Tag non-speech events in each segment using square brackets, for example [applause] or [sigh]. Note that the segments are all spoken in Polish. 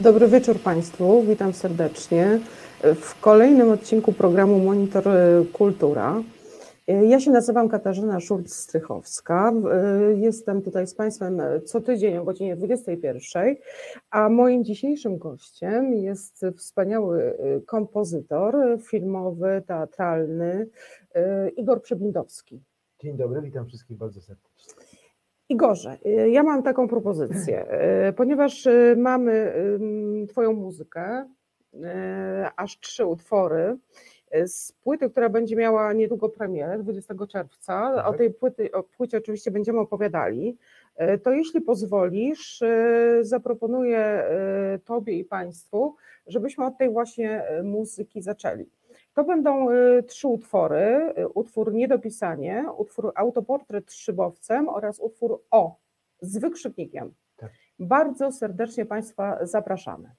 Dobry wieczór Państwu, witam serdecznie w kolejnym odcinku programu Monitor Kultura. Ja się nazywam Katarzyna Szulc-Strychowska. Jestem tutaj z Państwem co tydzień o godzinie 21, a moim dzisiejszym gościem jest wspaniały kompozytor filmowy, teatralny Igor Przeblindowski. Dzień dobry, witam wszystkich bardzo serdecznie. Igorze, ja mam taką propozycję, ponieważ mamy Twoją muzykę, aż trzy utwory z płyty, która będzie miała niedługo premierę 20 czerwca. Tak. O tej płyty, o płycie oczywiście będziemy opowiadali. To jeśli pozwolisz, zaproponuję Tobie i Państwu, żebyśmy od tej właśnie muzyki zaczęli. To będą trzy utwory, utwór Niedopisanie, utwór Autoportret szybowcem oraz utwór O z wykrzyknikiem. Tak. Bardzo serdecznie Państwa zapraszamy.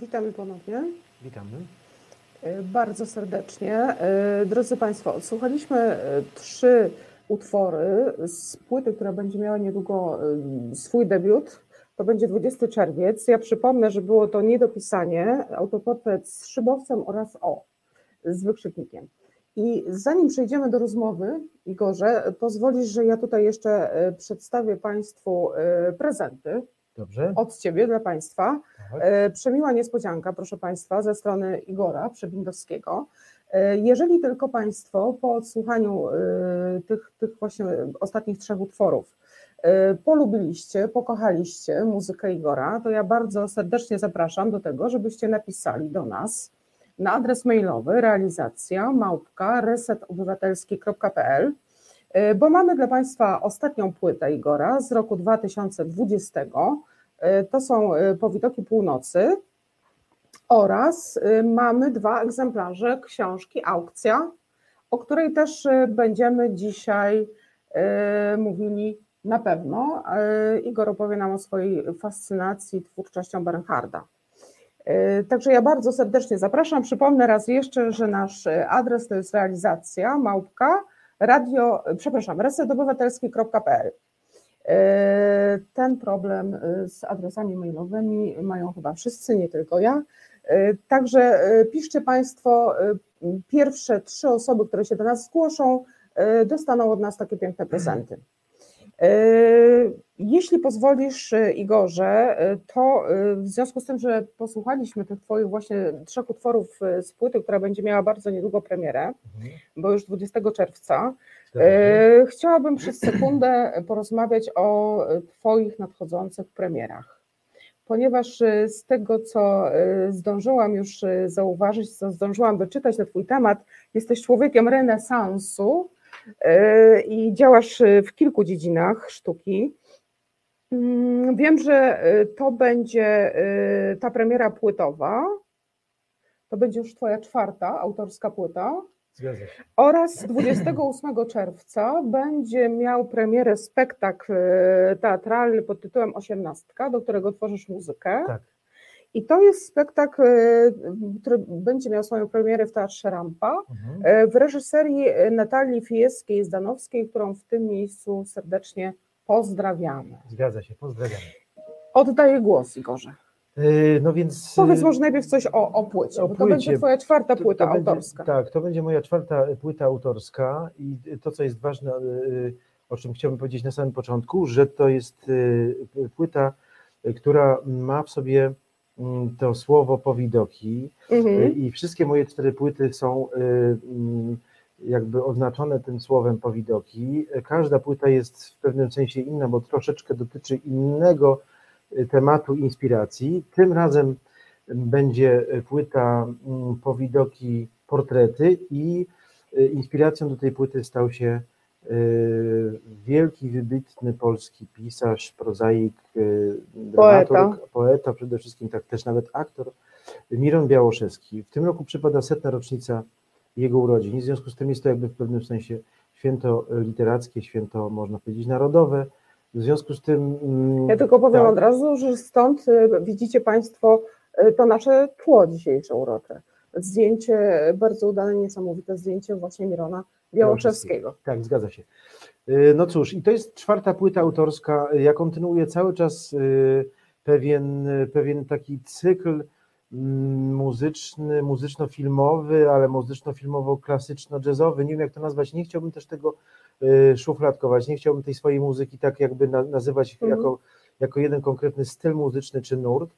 Witamy ponownie. Witamy. E, Bardzo serdecznie. E, Drodzy Państwo, odsłuchaliśmy e, trzy utwory z płyty, która będzie miała niedługo swój debiut. To będzie 20 czerwiec. Ja przypomnę, że było to niedopisanie, autoportret z szybowcem oraz O z wykrzyknikiem. I zanim przejdziemy do rozmowy, Igorze, pozwolisz, że ja tutaj jeszcze przedstawię Państwu prezenty Dobrze. od Ciebie dla Państwa. Tak. E, Przemiła niespodzianka, proszę Państwa, ze strony Igora Przebindowskiego. E, Jeżeli tylko Państwo po odsłuchaniu e, tych, tych właśnie ostatnich trzech utworów polubiliście, pokochaliście muzykę Igora, to ja bardzo serdecznie zapraszam do tego, żebyście napisali do nas na adres mailowy realizacja małpka resetobywatelski.pl bo mamy dla Państwa ostatnią płytę Igora z roku 2020. E, To są e, Powidoki Północy oraz e, mamy dwa egzemplarze książki Aukcja, o której też będziemy dzisiaj mówili na pewno. Igor opowie nam o swojej fascynacji twórczością Bernharda. Także ja bardzo serdecznie zapraszam. Przypomnę raz jeszcze, że nasz adres to jest realizacja małpka radio, przepraszam, resetobywatelski.pl. E, Ten problem e, z adresami mailowymi mają chyba wszyscy, nie tylko ja. E, Także piszcie Państwo, pierwsze trzy osoby, które się do nas zgłoszą, dostaną od nas takie piękne prezenty. E, Jeśli pozwolisz, Igorze, to w związku z tym, że posłuchaliśmy tych Twoich właśnie trzech utworów z płyty, która będzie miała bardzo niedługo premierę, Mhm. bo już 20 czerwca, Chciałabym przez sekundę porozmawiać o e, Twoich nadchodzących premierach. Ponieważ e, z tego, co e, zdążyłam już e, zauważyć, co zdążyłam wyczytać na Twój temat, jesteś człowiekiem renesansu e, i działasz e, w kilku dziedzinach sztuki. Mm, Wiem, że e, to będzie e, ta premiera płytowa. To będzie już Twoja czwarta autorska płyta. Oraz 28 czerwca będzie miał premierę spektakl e, teatralny pod tytułem Osiemnastka, do którego tworzysz muzykę. Tak. I to jest spektakl, e, który będzie miał swoją premierę w Teatrze Rampa Mhm. e, w reżyserii Natalii Fijewskiej-Zdanowskiej, którą w tym miejscu serdecznie pozdrawiamy. Zgadza się. Pozdrawiamy. Oddaję głos Igorze. E, No więc. Powiedz e, może najpierw coś o, o płycie, o bo to będzie płycie. twoja czwarta płyta to autorska. Tak, to będzie moja czwarta płyta autorska i to, co jest ważne, e, o czym chciałbym powiedzieć na samym początku, że to jest płyta, która ma w sobie mm, to słowo powidoki, Mhm. I wszystkie moje cztery płyty są mm, jakby oznaczone tym słowem powidoki. Każda płyta jest w pewnym sensie inna, bo troszeczkę dotyczy innego tematu inspiracji. Tym razem będzie płyta mm, powidoki portrety i y, inspiracją do tej płyty stał się y, wielki, wybitny polski pisarz, prozaik, y, dramaturg, poeta przede wszystkim, tak też nawet aktor, Miron Białoszewski. W tym roku przypada setna rocznica jego urodzin w związku z tym jest to jakby w pewnym sensie święto literackie, święto można powiedzieć narodowe. W związku z tym... mm, Ja tylko powiem tak, od razu, że stąd y, widzicie Państwo y, to nasze tło dzisiejsze urocze. Zdjęcie, bardzo udane, niesamowite zdjęcie właśnie Mirona Białoszewskiego. Tak, zgadza się. Y, No cóż, i to jest czwarta płyta autorska. Ja kontynuuję cały czas pewien, pewien taki cykl mm, muzyczny, muzyczno-filmowy, ale muzyczno-filmowo-klasyczno-jazzowy. Nie wiem, jak to nazwać. Nie chciałbym też tego szufladkować. Nie chciałbym tej swojej muzyki tak jakby na, nazywać Mhm. jako, jako jeden konkretny styl muzyczny czy nurt.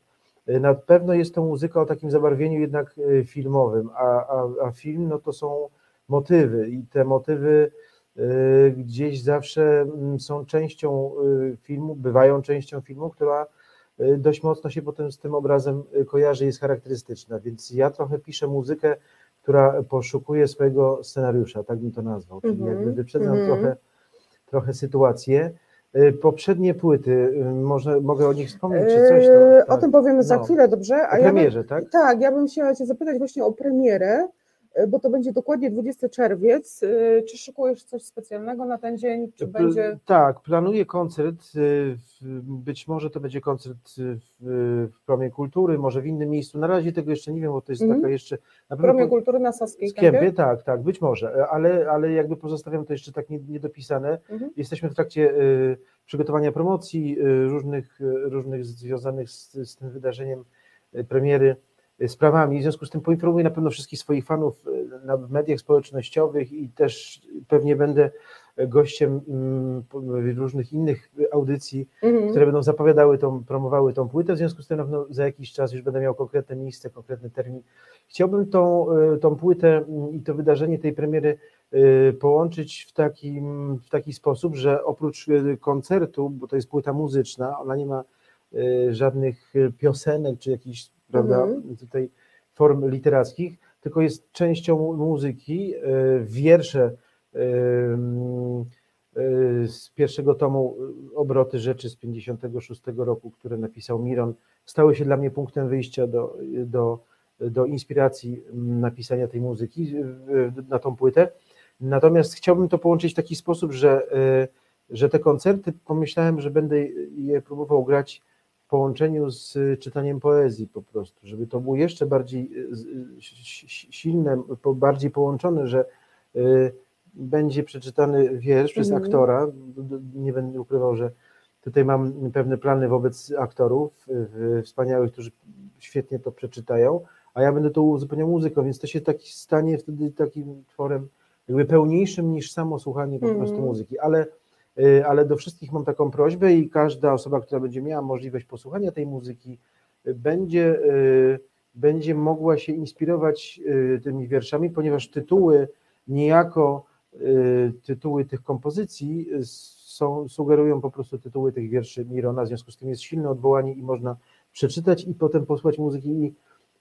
Y, Na pewno jest to muzyka o takim zabarwieniu jednak y, filmowym, a, a, a film no to są motywy i te motywy y, gdzieś zawsze mm, są częścią y, filmu, bywają częścią filmu, która y, dość mocno się potem z tym obrazem y, kojarzy, jest charakterystyczna, więc ja trochę piszę muzykę, która poszukuje swojego scenariusza, tak bym to nazwał, czyli Mhm, jakby wyprzedzam mhm. trochę, trochę sytuację. Y, Poprzednie płyty, y, może mogę o nich wspomnieć, czy coś? Eee, To, O tym powiemy za No. chwilę, dobrze? o ja bym, premierze, tak? tak, ja bym chciała Cię zapytać właśnie o premierę, bo to będzie dokładnie 20 czerwiec. E, Czy szykujesz coś specjalnego na ten dzień? Czy będzie. Tak, planuję koncert. w- Być może to będzie koncert w, w Promie Kultury, może w innym miejscu. Na razie tego jeszcze nie wiem, bo to jest Mhm. taka jeszcze. Na W Promie Kultury na Saskiej Kępie, tak, tak, być może, ale, ale jakby pozostawiam to jeszcze tak nie- niedopisane. Mhm. Jesteśmy w trakcie przygotowania promocji różnych, różnych związanych z, z tym wydarzeniem premiery sprawami. W związku z tym poinformuję na pewno wszystkich swoich fanów y, w mediach społecznościowych i też pewnie będę gościem mm, różnych innych audycji, Mhm. które będą zapowiadały tą, promowały tą płytę, w związku z tym na pewno za jakiś czas już będę miał konkretne miejsce, konkretny termin. Chciałbym tą, y, tą płytę mm, i to wydarzenie tej premiery y, połączyć w, takim, w taki sposób, że oprócz y, koncertu, bo to jest płyta muzyczna, ona nie ma y, żadnych y, piosenek czy jakichś, prawda, Mhm. tutaj form literackich, tylko jest częścią muzyki, y, wiersze mm, y, z pierwszego tomu Obroty Rzeczy z 56 roku, które napisał Miron, stały się dla mnie punktem wyjścia do, do, do inspiracji napisania tej muzyki na tą płytę. Natomiast chciałbym to połączyć w taki sposób, że, że te koncerty pomyślałem, że będę je próbował grać połączeniu z czytaniem poezji po prostu, żeby to było jeszcze bardziej y, y, silne, bardziej połączone, że y, będzie przeczytany wiersz przez Mhm. aktora. Nie będę ukrywał, że tutaj mam pewne plany wobec aktorów y, wspaniałych, którzy świetnie to przeczytają, a ja będę to uzupełniał muzyką, więc to się taki stanie wtedy takim tworem jakby pełniejszym niż samo słuchanie po Mhm. prostu muzyki, ale, y, ale do wszystkich mam taką prośbę i każda osoba, która będzie miała możliwość posłuchania tej muzyki, y, będzie, y, będzie mogła się inspirować y, tymi wierszami, ponieważ tytuły niejako y, tytuły tych kompozycji y, są, sugerują po prostu tytuły tych wierszy Mirona, w związku z tym jest silne odwołanie i można przeczytać i potem posłuchać muzyki i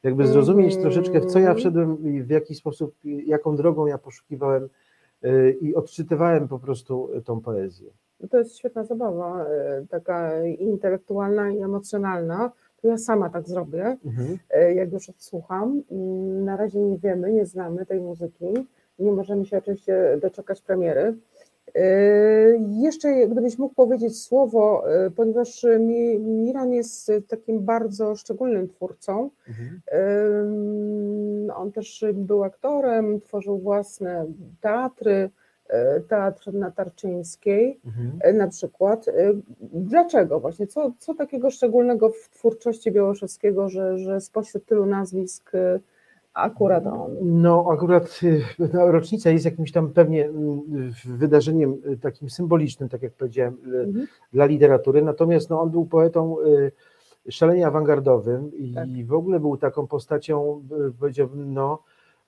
jakby zrozumieć Mhm. troszeczkę, w co ja wszedłem i w jaki sposób, jaką drogą ja poszukiwałem y, i odczytywałem po prostu tą poezję. To jest świetna zabawa, e, taka intelektualna i emocjonalna. To ja sama tak zrobię, Mhm. jak już odsłucham. Mm, Na razie nie wiemy, nie znamy tej muzyki. Nie możemy się oczywiście doczekać premiery. E, Jeszcze gdybyś mógł powiedzieć słowo, e, ponieważ Mi- Miran jest takim bardzo szczególnym twórcą. Mhm. On też był aktorem, tworzył własne teatry, e, teatr na Tarczyńskiej Mhm. na przykład. Dlaczego właśnie? Co, co takiego szczególnego w twórczości Białoszewskiego, że, że spośród tylu nazwisk akurat on? No, akurat y, no, rocznica jest jakimś tam pewnie mm, wydarzeniem y, takim symbolicznym, tak jak powiedziałem, y, Mhm. dla literatury. Natomiast no, on był poetą y, szalenie awangardowym i Tak. w ogóle był taką postacią, y, powiedziałbym, no,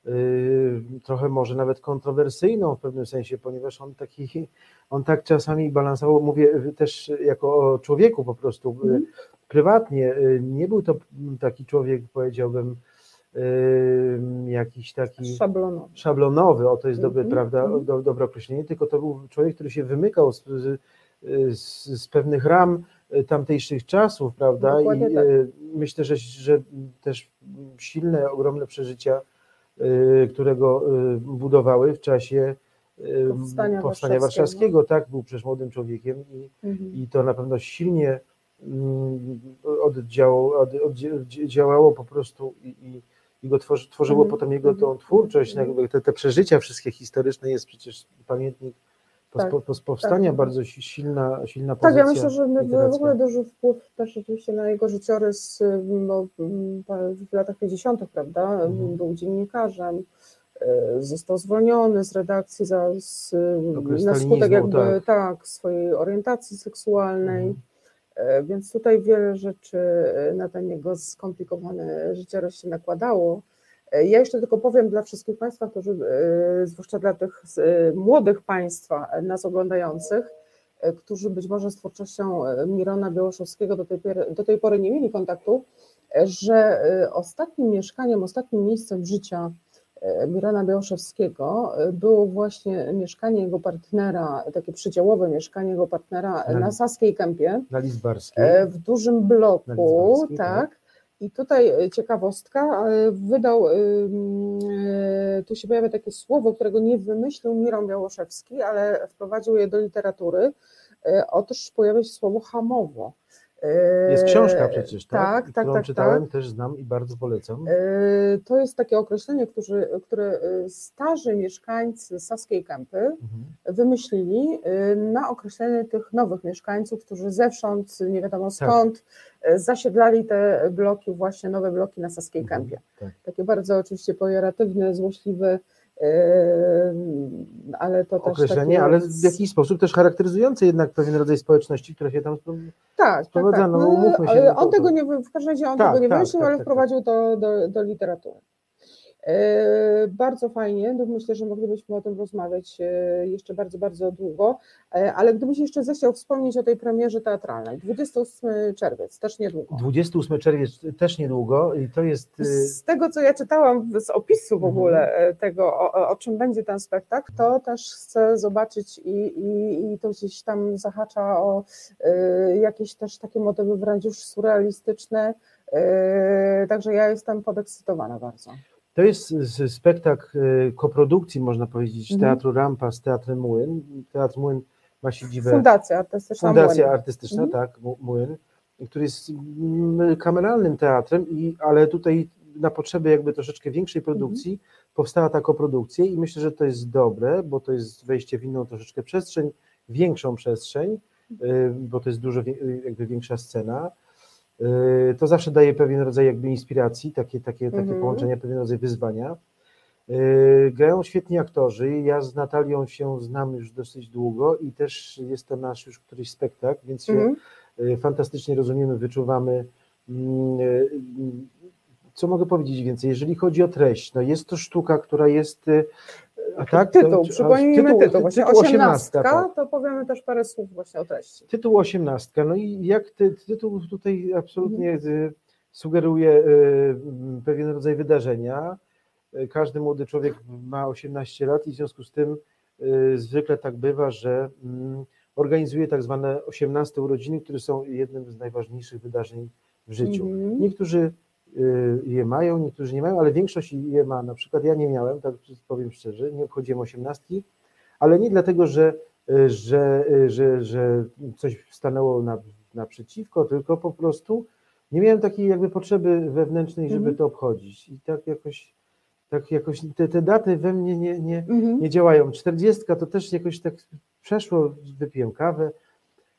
y, trochę może nawet kontrowersyjną w pewnym sensie, ponieważ on taki, on tak czasami balansował, mówię y, też jako o człowieku po prostu, y, Mhm. prywatnie. y, Nie był to taki człowiek, powiedziałbym, y, jakiś taki Szablonowy. szablonowy, o to jest dobre, Mhm, prawda, mhm. do, dobre określenie, tylko to był człowiek, który się wymykał z, z, z, pewnych ram y, tamtejszych czasów, prawda, Dokładnie i tak. y, myślę, że, że też silne, ogromne przeżycia, y, którego budowały w czasie Powstania powstania Warszawskiego. warszawskiego, tak, był przecież młodym człowiekiem i, Mhm. i to na pewno silnie mm, oddziałało, od, oddziałało po prostu i, i, i go tworzy, tworzyło Mhm, potem jego tą mhm, twórczość, jakby te, te przeżycia wszystkie historyczne jest przecież pamiętnik Tak, po, powstania, tak. bardzo si- silna, silna Tak, pozycja ja myślę, że w ogóle duży wpływ też oczywiście na jego życiorys bo, mm, w latach 50., prawda? Mhm. Był dziennikarzem, y, został zwolniony z redakcji za, z, na skutek jakby tak. tak. swojej orientacji seksualnej. Mhm. E, Więc tutaj wiele rzeczy e, na ten jego skomplikowany życiorys się nakładało. E, Ja jeszcze tylko powiem dla wszystkich Państwa, którzy, zwłaszcza dla tych młodych Państwa nas oglądających, którzy być może z twórczością Mirona Białoszewskiego do tej, do tej pory nie mieli kontaktu, że ostatnim mieszkaniem, ostatnim miejscem życia Mirona Białoszewskiego e, było właśnie mieszkanie jego partnera, takie przydziałowe mieszkanie jego partnera Na- na Saskiej Kępie Na Lizbarskiej. e, w dużym bloku, Lizbarskiej, tak. I tutaj e, ciekawostka, wydał, tu się pojawia takie słowo, którego nie wymyślił Miron Białoszewski, ale wprowadził je do literatury. Otóż pojawia się słowo hamowo. E, Jest książka przecież, tak? Tak, tak, którą tak, czytałem, tak. też znam i bardzo polecam. E, To jest takie określenie, którzy, które e, starzy mieszkańcy Saskiej Kępy Mhm. wymyślili y, na określenie tych nowych mieszkańców, którzy zewsząd, nie wiadomo Tak. skąd, y, zasiedlali te bloki, właśnie nowe bloki na Saskiej Mhm, Kępie. tak. Takie bardzo oczywiście pejoratywne, złośliwe, y, ale to też Określenie, takie... ale w jakiś sposób też charakteryzujące jednak pewien rodzaj społeczności, która się tam Tak, tak, sprowadza, tak. no, umówmy się, no on tego nie, w każdym razie on Tak, tego nie tak, wymyślił, tak, ale tak, wprowadził to do, do literatury. E, Bardzo fajnie, no myślę, że moglibyśmy o tym rozmawiać e, jeszcze bardzo, bardzo długo, E, ale gdybyś jeszcze zechciał wspomnieć o tej premierze teatralnej, 28 czerwiec, też niedługo. 28 czerwiec też niedługo i to jest Z tego, co ja czytałam z opisu w Mhm. ogóle e, tego, o, o- czym będzie ten spektakl, to też chcę zobaczyć i, i, i to gdzieś tam zahacza o jakieś też takie motywy wręcz już surrealistyczne, także ja jestem podekscytowana bardzo. To jest spektakl y, koprodukcji, można powiedzieć, Mhm. Teatru Rampa z Teatrem Młyn. Teatr Młyn ma siedzibę, Fundacja Artystyczna Fundacja Młyn. Artystyczna, Mhm. tak, Młyn, który jest mm, kameralnym teatrem, i, ale tutaj na potrzeby jakby troszeczkę większej produkcji Mhm. powstała ta koprodukcja i myślę, że to jest dobre, bo to jest wejście w inną troszeczkę przestrzeń, większą przestrzeń, y, bo to jest dużo y, jakby większa scena. Y, To zawsze daje pewien rodzaj jakby inspiracji, takie, takie, takie Mhm. połączenia, pewien rodzaj wyzwania. Y, Grają świetni aktorzy. Ja z Natalią się znam już dosyć długo i też jest to nasz już któryś spektakl, więc się Mhm. y, fantastycznie rozumiemy, wyczuwamy. Mm, Co mogę powiedzieć więcej? Jeżeli chodzi o treść, no jest to sztuka, która jest. A tak? Tytuł, To- przypomnijmy tytuł, właśnie tytuł osiemnastka, tak. to powiemy też parę słów właśnie o treści. Tytuł osiemnastka. No i jak ty, tytuł tutaj absolutnie Mhm. y, sugeruje y, m, pewien rodzaj wydarzenia. Y, Każdy młody człowiek ma 18 lat i w związku z tym zwykle tak bywa, że mm, organizuje tak zwane 18 urodziny, które są jednym z najważniejszych wydarzeń w życiu. Mhm. Niektórzy je mają, niektórzy nie mają, ale większość je ma. Na przykład ja nie miałem, tak powiem szczerze, nie obchodziłem osiemnastki, ale nie dlatego, że, y, że, y, że, że coś stanęło na, naprzeciwko, tylko po prostu nie miałem takiej jakby potrzeby wewnętrznej, żeby Mhm. to obchodzić. I tak jakoś, tak jakoś te, te daty we mnie nie, nie, Mhm. nie działają. 40 to też jakoś tak przeszło, wypiłem kawę,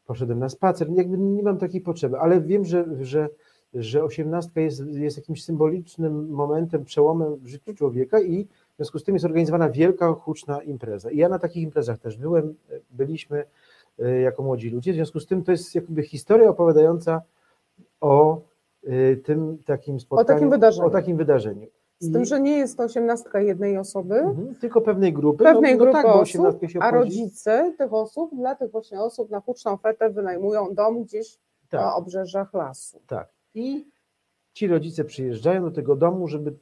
poszedłem na spacer, jakby nie mam takiej potrzeby, ale wiem, że, że, że 18 jest, jest jakimś symbolicznym momentem, przełomem w życiu człowieka i w związku z tym jest organizowana wielka, huczna impreza. I ja na takich imprezach też byłem, byliśmy e, jako młodzi ludzie, w związku z tym to jest jakby historia opowiadająca o e, tym takim spotkaniu, takim wydarzeniu. O takim wydarzeniu. Z tym, że nie jest to osiemnastka jednej osoby, Mhm, tylko pewnej grupy. pewnej no, no grupy tak, bo osób, 18 się a rodzice tych osób, dla tych właśnie osób na huczną fetę wynajmują dom gdzieś Tak. na obrzeżach lasu. Tak. I ci rodzice przyjeżdżają do tego domu, żeby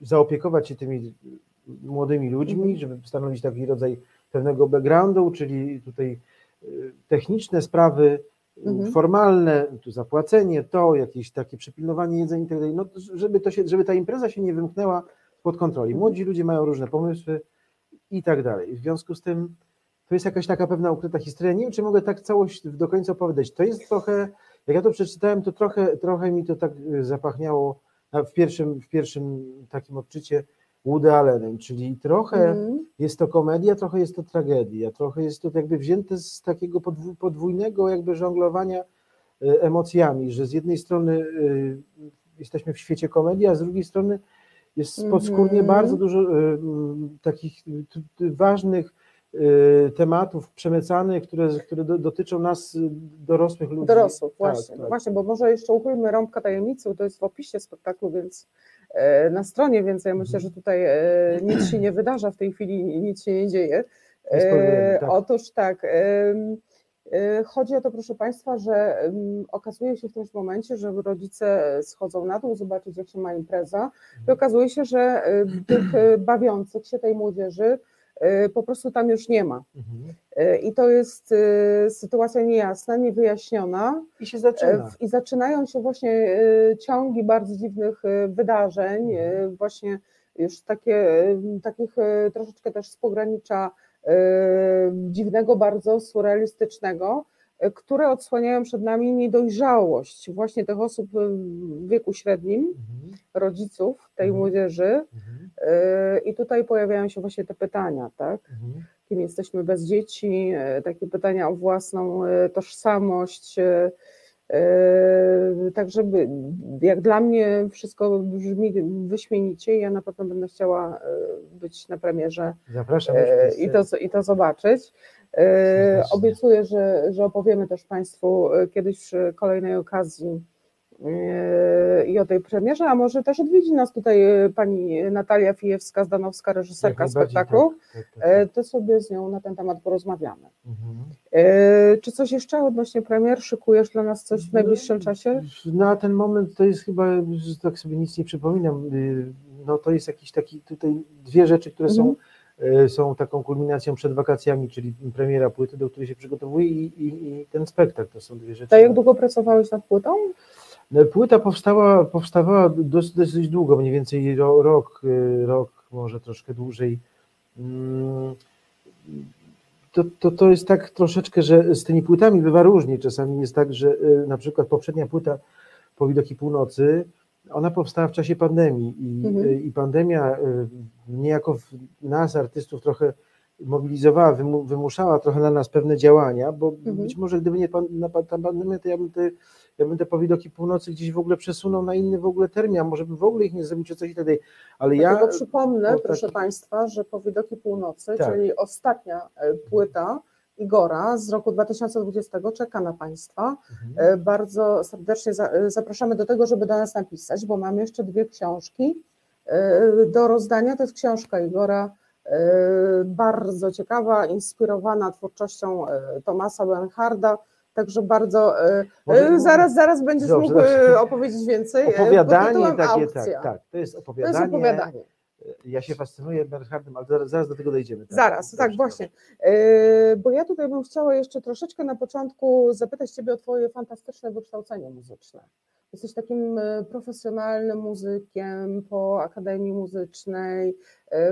zaopiekować się tymi młodymi ludźmi, Mhm. żeby stanowić taki rodzaj pewnego backgroundu, czyli tutaj y, techniczne sprawy, y, Mhm. formalne, tu zapłacenie, to jakieś takie przypilnowanie jedzenia i tak dalej, no, żeby, to się, żeby ta impreza się nie wymknęła spod kontroli. Mhm. Młodzi ludzie mają różne pomysły i tak dalej. W związku z tym to jest jakaś taka pewna ukryta historia. Nie wiem, czy mogę tak całość do końca opowiadać. To jest trochę, jak ja to przeczytałem, to trochę, trochę mi to tak y, zapachniało w pierwszym, w pierwszym takim odczycie Woody Allenem, czyli trochę Mhm. jest to komedia, trochę jest to tragedia, trochę jest to jakby wzięte z takiego podwó- podwójnego jakby żonglowania y, emocjami, że z jednej strony y, jesteśmy w świecie komedii, a z drugiej strony jest podskórnie Mhm. bardzo dużo mm, takich ważnych tematów przemycanych, które, które do, dotyczą nas, y, dorosłych ludzi. Dorosłych, Tak, właśnie. tak. właśnie, bo może jeszcze uchylmy rąbka tajemnicy, to jest w opisie spektaklu, więc e, na stronie, więc ja myślę, Mhm. że tutaj e, nic się nie wydarza w tej chwili, nic się nie dzieje. E, tak. Otóż tak, chodzi o to, proszę Państwa, że okazuje się w tym momencie, że rodzice schodzą na dół, zobaczyć jak się ma impreza i okazuje się, że tych bawiących się tej młodzieży po prostu tam już nie ma. Mhm. E, I to jest e, sytuacja niejasna, niewyjaśniona. I się E, zaczyna. I zaczynają się właśnie e, ciągi bardzo dziwnych e, wydarzeń, e, właśnie już takie, e, takich e, troszeczkę też z pogranicza e, dziwnego, bardzo surrealistycznego, e, które odsłaniają przed nami niedojrzałość właśnie tych osób w wieku średnim, Mhm, rodziców tej Mhm. młodzieży. mhm, E, I tutaj pojawiają się właśnie te pytania, tak? mhm. kim jesteśmy bez dzieci, e, takie pytania o własną e, tożsamość. E, e, Tak, żeby jak dla mnie wszystko brzmi wyśmienicie, ja na pewno będę chciała e, być na premierze Zapraszam. już i to, i to zobaczyć. Obiecuję, że, że opowiemy też Państwu kiedyś przy kolejnej okazji i o tej premierze, a może też odwiedzi nas tutaj e, pani Natalia Fijewska-Zdanowska, reżyserka spektaklu. Tak, tak, tak. E, to sobie z nią na ten temat porozmawiamy. Mhm. E, Czy coś jeszcze odnośnie premier? Szykujesz dla nas coś w najbliższym czasie? Na ten moment to jest chyba, że tak sobie nic nie przypominam, y, no to jest jakiś taki tutaj dwie rzeczy, które są, y, są taką kulminacją przed wakacjami, czyli premiera płyty, do której się przygotowuję i, i, i ten spektakl, to są dwie rzeczy. To jak długo pracowałeś nad płytą? No, Płyta powstała, powstawała dosyć, dosyć długo, mniej więcej ro, rok, y, rok, może troszkę dłużej. Mm, To, to, to jest tak troszeczkę, że z tymi płytami bywa różnie. Czasami jest tak, że y, na przykład poprzednia płyta po widoki północy, ona powstała w czasie pandemii i, Mhm. y, i pandemia niejako w nas, artystów, trochę mobilizowała, wymu, wymuszała trochę na nas pewne działania, bo Mhm. być może gdyby nie pan, na, ta pandemia, to ja bym te ja bym te powidoki północy gdzieś w ogóle przesunął na inny w ogóle termin, a może bym w ogóle ich nie zrobił czy coś tak dalej. Ale ja. Dlatego przypomnę, o, proszę taki- Państwa, że Powidoki Północy, Tak. czyli ostatnia e, płyta Igora z roku 2020 czeka na Państwa. Mhm. E, Bardzo serdecznie e, zapraszamy do tego, żeby do nas napisać, bo mamy jeszcze dwie książki do rozdania. To jest książka Igora, bardzo ciekawa, inspirowana twórczością Tomasa Benharda. Także bardzo. e, Może- e, zaraz, zaraz będziesz Dobrze, mógł dobrze. opowiedzieć więcej. e, Opowiadanie takie, tak, tak. To jest To opowiadanie. jest opowiadanie. Ja się fascynuję Bernhardem, ale zaraz, zaraz do tego dojdziemy. Tak? Zaraz, tak, właśnie. Bo ja tutaj bym chciała jeszcze troszeczkę na początku zapytać Ciebie o Twoje fantastyczne wykształcenie muzyczne. Jesteś takim profesjonalnym muzykiem po Akademii Muzycznej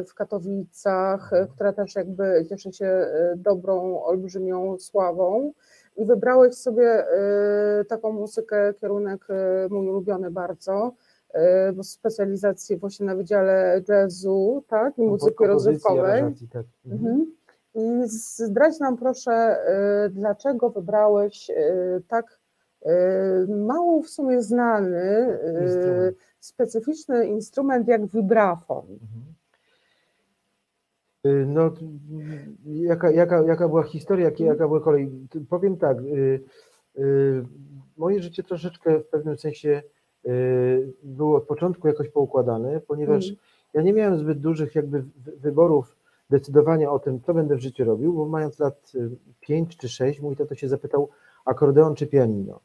w Katowicach, która też jakby cieszy się dobrą, olbrzymią sławą. I wybrałeś sobie e, taką muzykę, kierunek e, mój ulubiony bardzo, e, bo specjalizację właśnie na Wydziale Jazzu, tak, i muzyki Kompozycji, rozrywkowej. aranżacji, tak. Mhm. Mhm. I zdradź nam proszę, dlaczego wybrałeś tak mało w sumie znany, Instrument. specyficzny instrument jak vibrafon. Mhm. Y, No, jaka, jaka, jaka była historia, jaka, jaka była kolej? Powiem tak, y, y, moje życie troszeczkę w pewnym sensie było od początku jakoś poukładane, ponieważ Mhm. ja nie miałem zbyt dużych jakby wy- wyborów decydowania o tym, co będę w życiu robił, bo mając lat 5 czy 6, mój tato się zapytał akordeon czy pianino.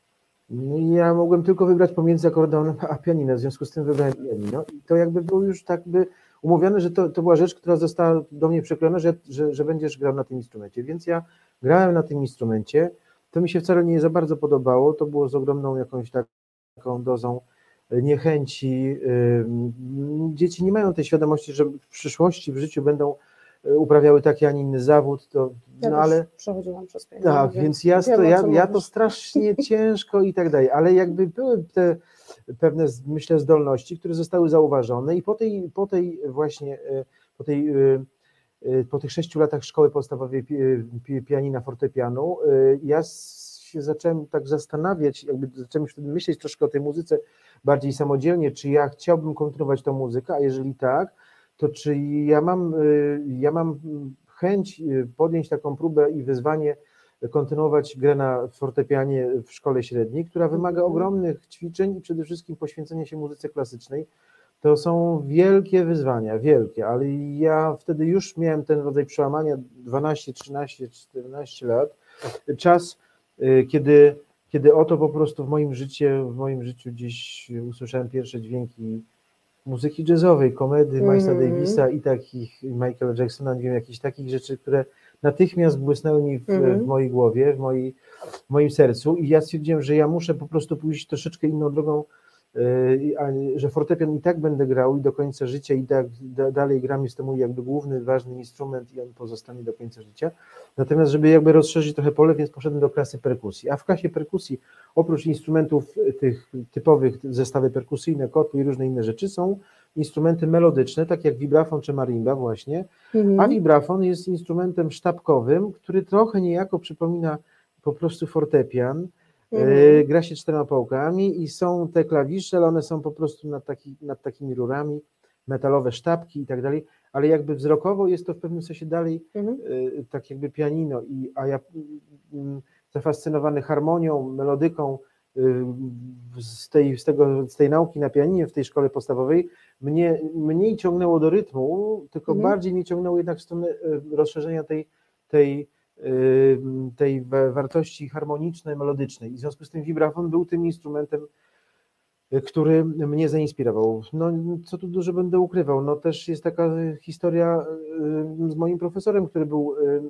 No ja mogłem tylko wybrać pomiędzy akordeonem a pianinem, w związku z tym wybrałem pianino i to jakby było już tak by umówione, że to, to była rzecz, która została do mnie przyklejona, że, że, że będziesz grał na tym instrumencie, więc ja grałem na tym instrumencie, to mi się wcale nie za bardzo podobało, to było z ogromną jakąś tak- taką dozą niechęci. Dzieci nie mają tej świadomości, że w przyszłości w życiu będą y, uprawiały taki, a nie inny zawód, to, Ja no ale przechodziłam przez pianino, tak, więc ja, to, ja, ja to strasznie ciężko i tak dalej, ale jakby były te pewne, myślę, zdolności, które zostały zauważone i po tej, po tej właśnie, e, po tej, e, e, po tych sześciu latach szkoły podstawowej pi, pi, pianina, fortepianu, ja się zacząłem tak zastanawiać, jakby zacząłem wtedy myśleć troszkę o tej muzyce bardziej samodzielnie, czy ja chciałbym kontynuować tą muzykę, a jeżeli tak, to czy ja mam, ja mam chęć podjąć taką próbę i wyzwanie, kontynuować grę na fortepianie w szkole średniej, która wymaga Mhm. ogromnych ćwiczeń i przede wszystkim poświęcenia się muzyce klasycznej. To są wielkie wyzwania, wielkie, ale ja wtedy już miałem ten rodzaj przełamania 12, 13, 14 lat. Czas, y, kiedy, kiedy oto po prostu w moim życiu, w moim życiu gdzieś usłyszałem pierwsze dźwięki muzyki jazzowej, komedy Milesa Mhm. Davisa i takich Michaela Jacksona, nie wiem, jakichś takich rzeczy, które natychmiast błysnęły mi w, Mhm. w mojej głowie, w, mojej, w moim sercu i ja stwierdziłem, że ja muszę po prostu pójść troszeczkę inną drogą, nie- że fortepian i tak będę grał i do końca życia i tak da, dalej gram, jest to mój jakby główny, ważny instrument i on pozostanie do końca życia. Natomiast, żeby jakby rozszerzyć trochę pole, więc poszedłem do klasy perkusji. A w klasie perkusji, oprócz instrumentów tych typowych, zestawy perkusyjne, kotły i różne inne rzeczy, są instrumenty melodyczne, tak jak wibrafon czy marimba właśnie, a Mhm. wibrafon jest instrumentem sztabkowym, który trochę niejako przypomina po prostu fortepian. Mhm. E, Gra się czterema pałkami i są te klawisze, ale one są po prostu nad, taki, nad takimi rurami, metalowe sztabki i tak dalej, ale jakby wzrokowo jest to w pewnym sensie dalej Mhm. y, tak jakby pianino, i, a ja mm, zafascynowany harmonią, melodyką z tej, z, tego, z tej nauki na pianinie w tej szkole podstawowej, mnie mniej ciągnęło do rytmu, tylko Mhm. bardziej mnie ciągnęło jednak w stronę y, rozszerzenia tej, tej, y, tej wa- wartości harmonicznej, melodycznej. I w związku z tym vibrafon był tym instrumentem, y, który mnie zainspirował. No, co tu dużo będę ukrywał, no też jest taka historia y, z moim profesorem, który był y,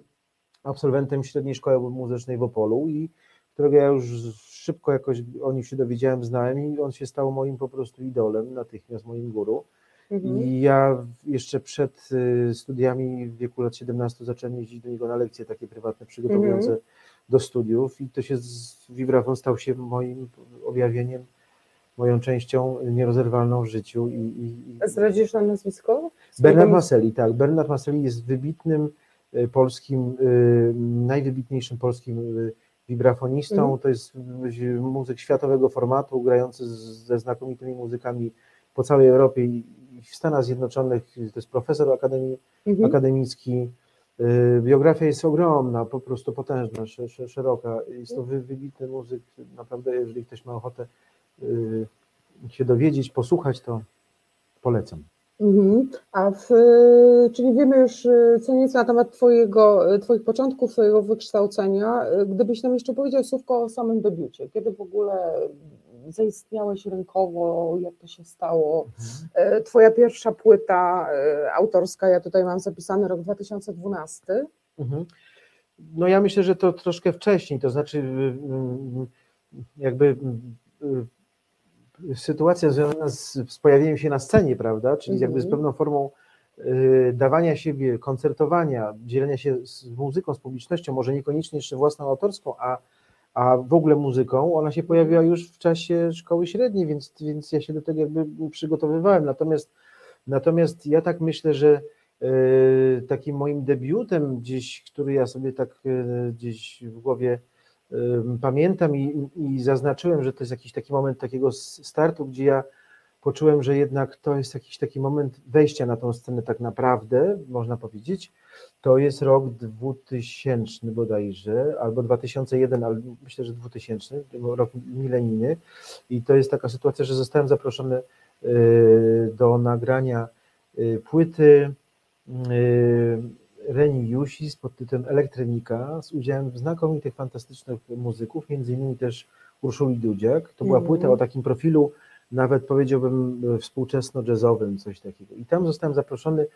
absolwentem średniej szkoły muzycznej w Opolu i którego ja już szybko jakoś o nim się dowiedziałem, znałem i on się stał moim po prostu idolem, natychmiast moim guru. Mhm. I ja jeszcze przed y, studiami w wieku lat 17 zacząłem jeździć do niego na lekcje takie prywatne, przygotowujące Mhm. do studiów i to się z vibrafon stał się moim objawieniem, moją częścią nierozerwalną w życiu i, i, i Zdradzisz nam nazwisko? Bernard Maselli, tak. Bernard Maselli jest wybitnym e, polskim, e, najwybitniejszym polskim wibrafonistą. Mhm. To jest muzyk światowego formatu, grający z- ze znakomitymi muzykami po całej Europie i w Stanach Zjednoczonych. To jest profesor akademii, Mhm. akademicki. E, Biografia jest ogromna, po prostu potężna, sze- sze- szeroka. Jest to wy- wybitny muzyk. Naprawdę, jeżeli ktoś ma ochotę e, się dowiedzieć, posłuchać, to polecam. Mhm. A w, czyli wiemy już y, co nieco na temat twojego, y, Twoich początków, Twojego wykształcenia. Y, Gdybyś nam jeszcze powiedział słówko o samym debiucie. Kiedy w ogóle zaistniałeś rynkowo, jak to się stało? Y, Twoja pierwsza płyta autorska, ja tutaj mam zapisany rok 2012. Mhm. No ja myślę, że to troszkę wcześniej, to znaczy jakby sytuacja związana z, z pojawieniem się na scenie, prawda, czyli Mhm. jakby z pewną formą y, dawania siebie, koncertowania, dzielenia się z muzyką, z publicznością, może niekoniecznie jeszcze własną autorską, a, a w ogóle muzyką, ona się pojawiła już w czasie szkoły średniej, więc, więc ja się do tego jakby przygotowywałem, natomiast Natomiast ja tak myślę, że e, takim moim debiutem gdzieś, który ja sobie tak e, gdzieś w głowie pamiętam i, i zaznaczyłem, że to jest jakiś taki moment takiego startu, gdzie ja poczułem, że jednak to jest jakiś taki moment wejścia na tą scenę tak naprawdę, można powiedzieć. To jest rok 2000 bodajże, albo 2001, ale myślę, że 2000, rok milenijny. I to jest taka sytuacja, że zostałem zaproszony y, do nagrania y, płyty Reni Jusis pod tytułem Elektronika z udziałem znakomitych, fantastycznych muzyków, między innymi też Urszuli Dudziak. To była Mhm. płyta o takim profilu, nawet powiedziałbym y, współczesno-jazzowym, coś takiego. I tam zostałem zaproszony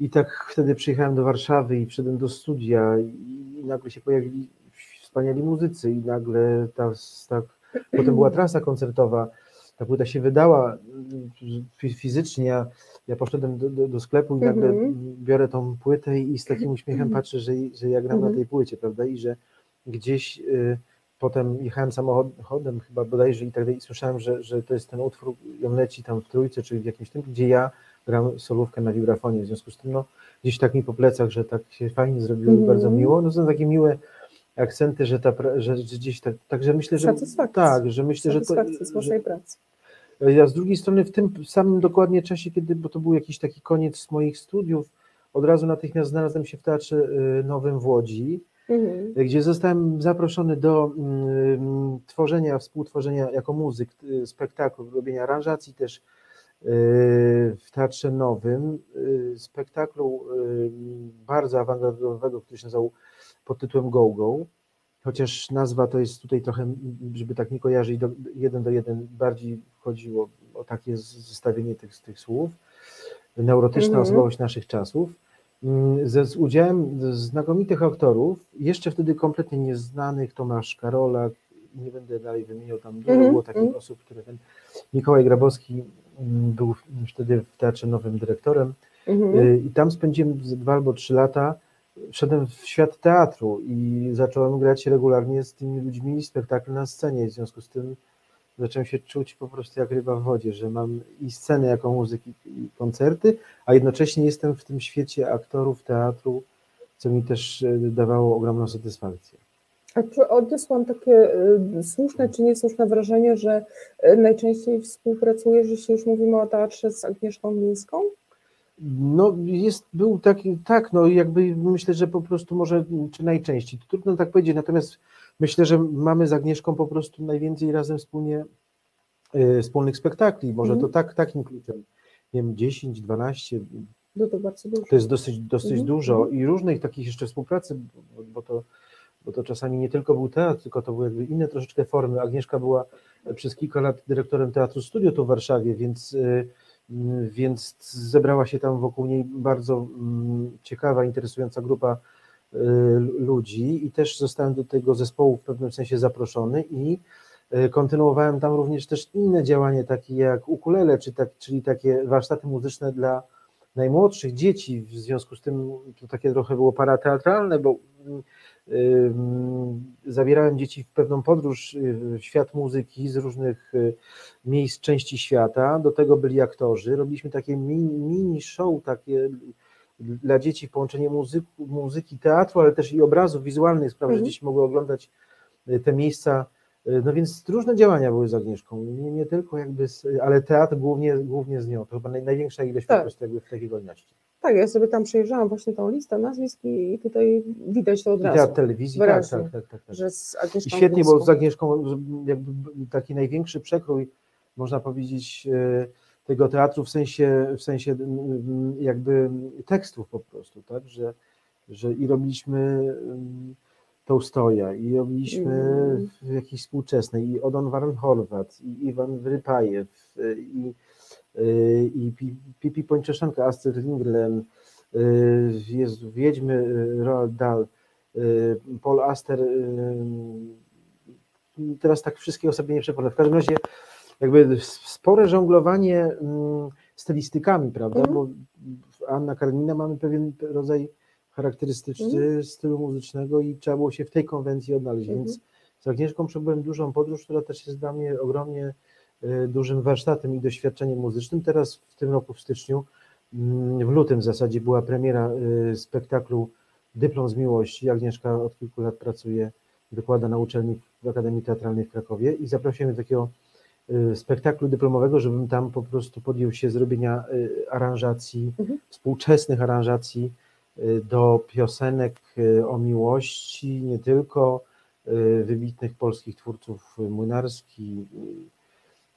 i tak wtedy przyjechałem do Warszawy i wszedłem do studia i nagle się pojawili wspaniali muzycy i nagle ta, tak, potem była trasa koncertowa, ta płyta się wydała mm, fi- fizycznie, ja, ja poszedłem do, do, do sklepu i nagle Mhm. biorę tą płytę i z takim uśmiechem patrzę, że, że ja gram na Mhm. tej płycie, prawda, i że gdzieś y, potem jechałem samochodem chyba bodajże i tak dalej i słyszałem, że, że to jest ten utwór, on leci tam w trójce, czy w jakimś tym, gdzie ja gram solówkę na wibrafonie, w związku z tym no, gdzieś tak mi po plecach, że tak się fajnie zrobiło i Mhm. bardzo miło, no są takie miłe akcenty, że, ta, że, że gdzieś tak, także myślę, że Satysfakcja. tak, że myślę, że to, z Waszej pracy. Ja z drugiej strony w tym samym dokładnie czasie, kiedy, bo to był jakiś taki koniec moich studiów, od razu natychmiast znalazłem się w Teatrze y, Nowym w Łodzi, Mhm. gdzie zostałem zaproszony do mm, tworzenia, współtworzenia jako muzyk y, spektaklu, robienia aranżacji też y, w Teatrze Nowym, spektaklu bardzo awangardowego, który się nazywał pod tytułem Go Go, chociaż nazwa to jest tutaj trochę, żeby tak nie kojarzyć, do, jeden do jeden bardziej chodziło o takie zestawienie tych, tych słów. Neurotyczna Mhm. osobowość naszych czasów. Mm, Ze, z udziałem znakomitych aktorów, jeszcze wtedy kompletnie nieznanych, Tomasz Karolak, nie będę dalej wymieniał, tam dużo Mhm, było takich mhm. osób, które ten Mikołaj Grabowski mm, był wtedy w Teatrze Nowym dyrektorem Mhm. Y, I tam spędziłem dwa albo trzy lata. Wszedłem w świat teatru i zacząłem grać regularnie z tymi ludźmi spektakl na scenie. W związku z tym zacząłem się czuć po prostu jak ryba w wodzie, że mam i scenę jako muzyki, i koncerty, a jednocześnie jestem w tym świecie aktorów teatru, co mi też y, dawało ogromną satysfakcję. A czy odniosłam takie y, słuszne czy niesłuszne wrażenie, że y, najczęściej współpracujesz, jeśli już mówimy o teatrze z Agnieszką Mińską? No jest, był taki, tak, no jakby myślę, że po prostu może, czy najczęściej, to trudno tak powiedzieć, natomiast myślę, że mamy z Agnieszką po prostu najwięcej razem wspólnie y, wspólnych spektakli, może Mhm. to tak, takim kluczem, nie wiem, 10, 12, No to bardzo dużo. to jest dosyć, dosyć Mhm, dużo mhm. i różnych takich jeszcze współpracy, bo, bo, to, bo to czasami nie tylko był teatr, tylko to były jakby inne troszeczkę formy. Agnieszka była przez kilka lat dyrektorem Teatru Studio tu w Warszawie, więc, y, mm, więc zebrała się tam wokół niej bardzo mm, ciekawa, interesująca grupa y, ludzi i też zostałem do tego zespołu w pewnym sensie zaproszony i y, kontynuowałem tam również też inne działania, takie jak ukulele, czy tak, czyli takie warsztaty muzyczne dla najmłodszych dzieci, w związku z tym to takie trochę było parateatralne, bo ym, zabierałem dzieci w pewną podróż y, w świat muzyki z różnych y, miejsc, części świata, do tego byli aktorzy, robiliśmy takie mini, mini show takie dla dzieci, połączenie muzyku, muzyki, teatru, ale też i obrazów wizualnych, spraw, że Mhm. dzieci mogły oglądać y, te miejsca, y, no więc różne działania były z Agnieszką, nie, nie tylko jakby, z, ale teatr głównie, głównie z nią, to chyba naj, największa ilość Tak. po prostu jakby w takiej hojności. Tak, ja sobie tam przejrzałam właśnie tą listę nazwisk i i tutaj widać to od I razu, teatr telewizji, tak, Wyraźnie. tak, tak, tak, tak. że z I Agnieszką świetnie, bo Mińską. z Agnieszką jakby taki największy przekrój, można powiedzieć, e, tego teatru w sensie, w sensie mm, jakby tekstów po prostu, tak, że, że i robiliśmy mm, Tołstoja, i robiliśmy Mm. jakieś współczesne, i Odon Warren Horvat, i Iwan Wrypajew, e, i, e, i Pi- Pipi Pończeszanka, Astrid Lindgren, e, Jezu, Wiedźmy, Roald Dahl, y, Paul Aster. y, Teraz tak wszystkiego sobie nie przypomnę. W każdym razie jakby spore żonglowanie mm, stylistykami, prawda? Mhm. Bo Anna Karenina mamy pewien rodzaj charakterystyczny stylu muzycznego i trzeba było się w tej konwencji odnaleźć. Mhm. Więc z Agnieszką przebyłem dużą podróż, która też jest dla mnie ogromnie y, dużym warsztatem i doświadczeniem muzycznym. Teraz w tym roku w styczniu, mm, w lutym w zasadzie była premiera y, spektaklu Dyplom z miłości. Agnieszka od kilku lat pracuje, wykłada na uczelni w Akademii Teatralnej w Krakowie i zaprosiłem takiego spektaklu dyplomowego, żebym tam po prostu podjął się zrobienia y, aranżacji, Mhm. współczesnych aranżacji y, do piosenek y, o miłości, nie tylko y, wybitnych polskich twórców y, Młynarski,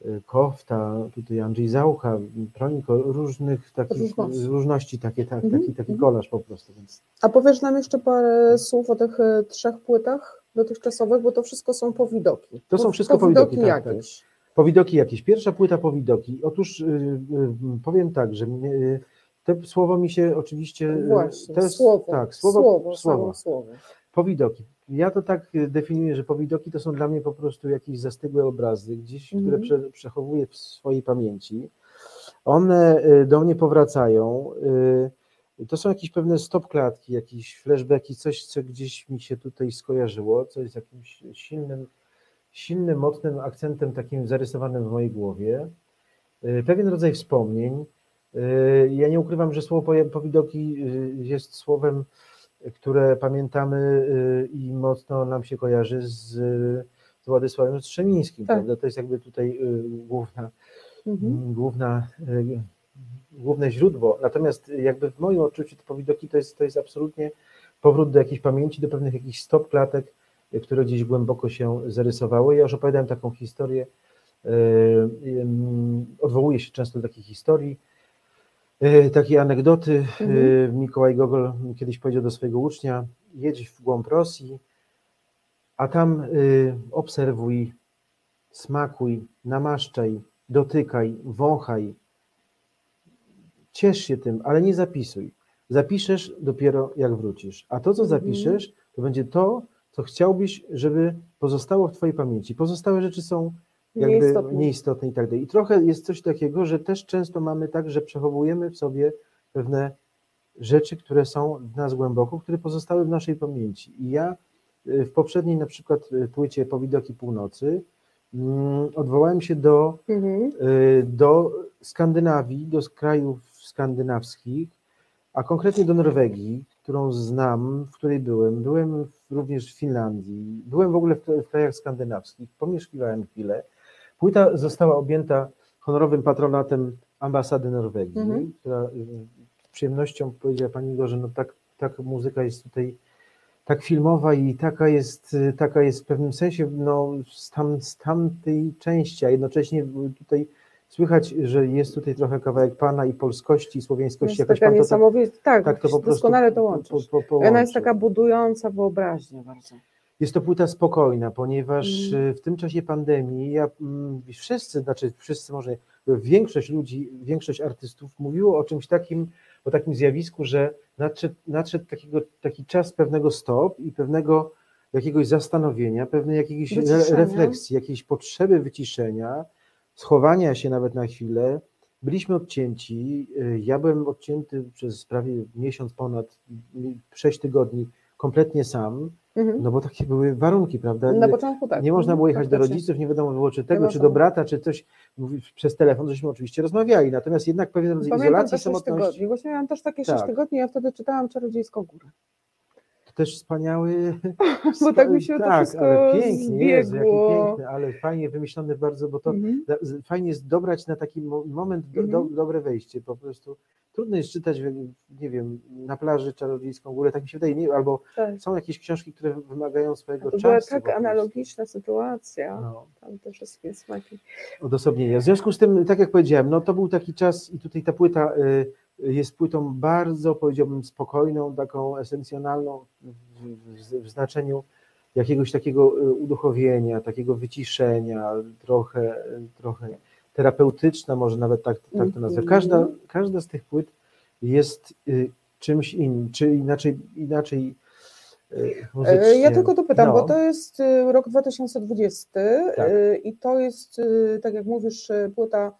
y, y, Kofta, tutaj Andrzej Zaucha, Proniko, różnych takich Różności. różności, takie, tak, Mhm, taki, taki mhm. kolaż po prostu, więc A powiesz nam jeszcze parę słów o tych trzech płytach dotychczasowych, bo to wszystko są powidoki. To są wszystko powidoki, tak, jakieś. Powidoki jakieś. Pierwsza płyta powidoki. Otóż y, y, powiem tak, że y, to słowo mi się oczywiście. y, Właśnie, jest, słowo, Tak, słowo, słowo, słowo. słowo. Powidoki. Ja to tak definiuję, że powidoki to są dla mnie po prostu jakieś zastygłe obrazy, gdzieś, Mhm. które prze, przechowuję w swojej pamięci. One do mnie powracają. To są jakieś pewne stop klatki, jakieś flashbacki, coś, co gdzieś mi się tutaj skojarzyło, co jest jakimś silnym, silnym, mocnym akcentem takim zarysowanym w mojej głowie. Y, Pewien rodzaj wspomnień. Y, Ja nie ukrywam, że słowo powidoki y, jest słowem, które pamiętamy i mocno nam się kojarzy z, z Władysławem Strzemińskim, Tak. prawda? To jest jakby tutaj główna, Mhm. Główna, główne źródło. Natomiast jakby w moim odczuciu to powidoki to jest, to jest absolutnie powrót do jakiejś pamięci, do pewnych jakichś stop klatek, które gdzieś głęboko się zarysowały. Ja już opowiadałem taką historię, y, odwołuję się często do takich historii, y, takiej anegdoty. Mhm. Y, Mikołaj Gogol kiedyś powiedział do swojego ucznia, jedź w głąb Rosji, a tam obserwuj, smakuj, namaszczaj, dotykaj, wąchaj, ciesz się tym, ale nie zapisuj. Zapiszesz dopiero jak wrócisz. A to, co Mhm. zapiszesz, to będzie to, co chciałbyś, żeby pozostało w Twojej pamięci. Pozostałe rzeczy są jakby Nieistotne. nieistotne i tak dalej. I trochę jest coś takiego, że też często mamy tak, że przechowujemy w sobie pewne rzeczy, które są w nas głęboko, które pozostały w naszej pamięci. I ja y, w poprzedniej na przykład y, płycie Powidoki Północy mm, odwołałem się do, Mhm. y, do Skandynawii, do krajów skandynawskich, a konkretnie do Norwegii, którą znam, w której byłem. Byłem w- również w Finlandii, byłem w ogóle w, krajach skandynawskich, pomieszkiwałem chwilę. Płyta została objęta honorowym patronatem ambasady Norwegii, Mhm. która y, z przyjemnością powiedziała Pani Igor, że no tak, tak muzyka jest tutaj tak filmowa i taka jest, y, taka jest w pewnym sensie no, z, tam, z tamtej części, a jednocześnie tutaj słychać, że jest tutaj trochę kawałek Pana i polskości, i To słowiańskości. jest taka Pan to tak, niesamowita, tak, tak to po prostu doskonale to łączysz. po- po- Ona jest taka budująca wyobraźnię bardzo. Jest to płyta spokojna, ponieważ Mm. y, w tym czasie pandemii ja, mm, wszyscy, znaczy wszyscy może, większość ludzi, większość artystów mówiło o czymś takim, o takim zjawisku, że nadszedł, nadszedł takiego, taki czas pewnego stop i pewnego jakiegoś zastanowienia, pewnej jakiejś re, refleksji, jakiejś potrzeby wyciszenia, schowania się nawet na chwilę. Byliśmy odcięci. y, Ja byłem odcięty przez prawie miesiąc ponad, y, sześć tygodni, kompletnie sam. Mhm. No bo takie były warunki, prawda? Na początku tak. Nie można było jechać do rodziców, nie wiadomo było czy tego, czy do brata, czy coś przez telefon, żeśmy oczywiście rozmawiali, natomiast jednak pewien rodzaj Pamiętam izolacji, te 6 samotności, tygodni. Właśnie miałam też takie 6 Tak. tygodni, ja wtedy czytałam Czarodziejską Górę. To też wspaniały... [laughs] Bo tak mi się to tak, wszystko ale pięknie, Jezu, jaki zbiegło. piękny, ale fajnie wymyślone bardzo, bo to Mhm. da- fajnie jest dobrać na taki mo- moment do, Mhm. do, dobre wejście, po prostu trudno jest czytać, nie wiem, na plaży Czarodziejską Górę, tak mi się wydaje, nie, albo Tak. są jakieś książki, które wymagają swojego To czasu. była po tak analogiczna sytuacja. No. Tam te wszystkie smaki. odosobnienia. W związku z tym, tak jak powiedziałem, no to był taki czas i tutaj ta płyta y, jest płytą bardzo, powiedziałbym, spokojną, taką esencjonalną w, znaczeniu jakiegoś takiego y, uduchowienia, takiego wyciszenia, trochę, trochę terapeutyczna, może nawet tak, tak to nazwę. Mhm. Każda, każda z tych płyt jest y, czymś innym, czy inaczej, inaczej y, muzycznie. E, Ja tylko dopytam, No. bo to jest rok 2020 Tak. i to jest, tak jak mówisz, płyta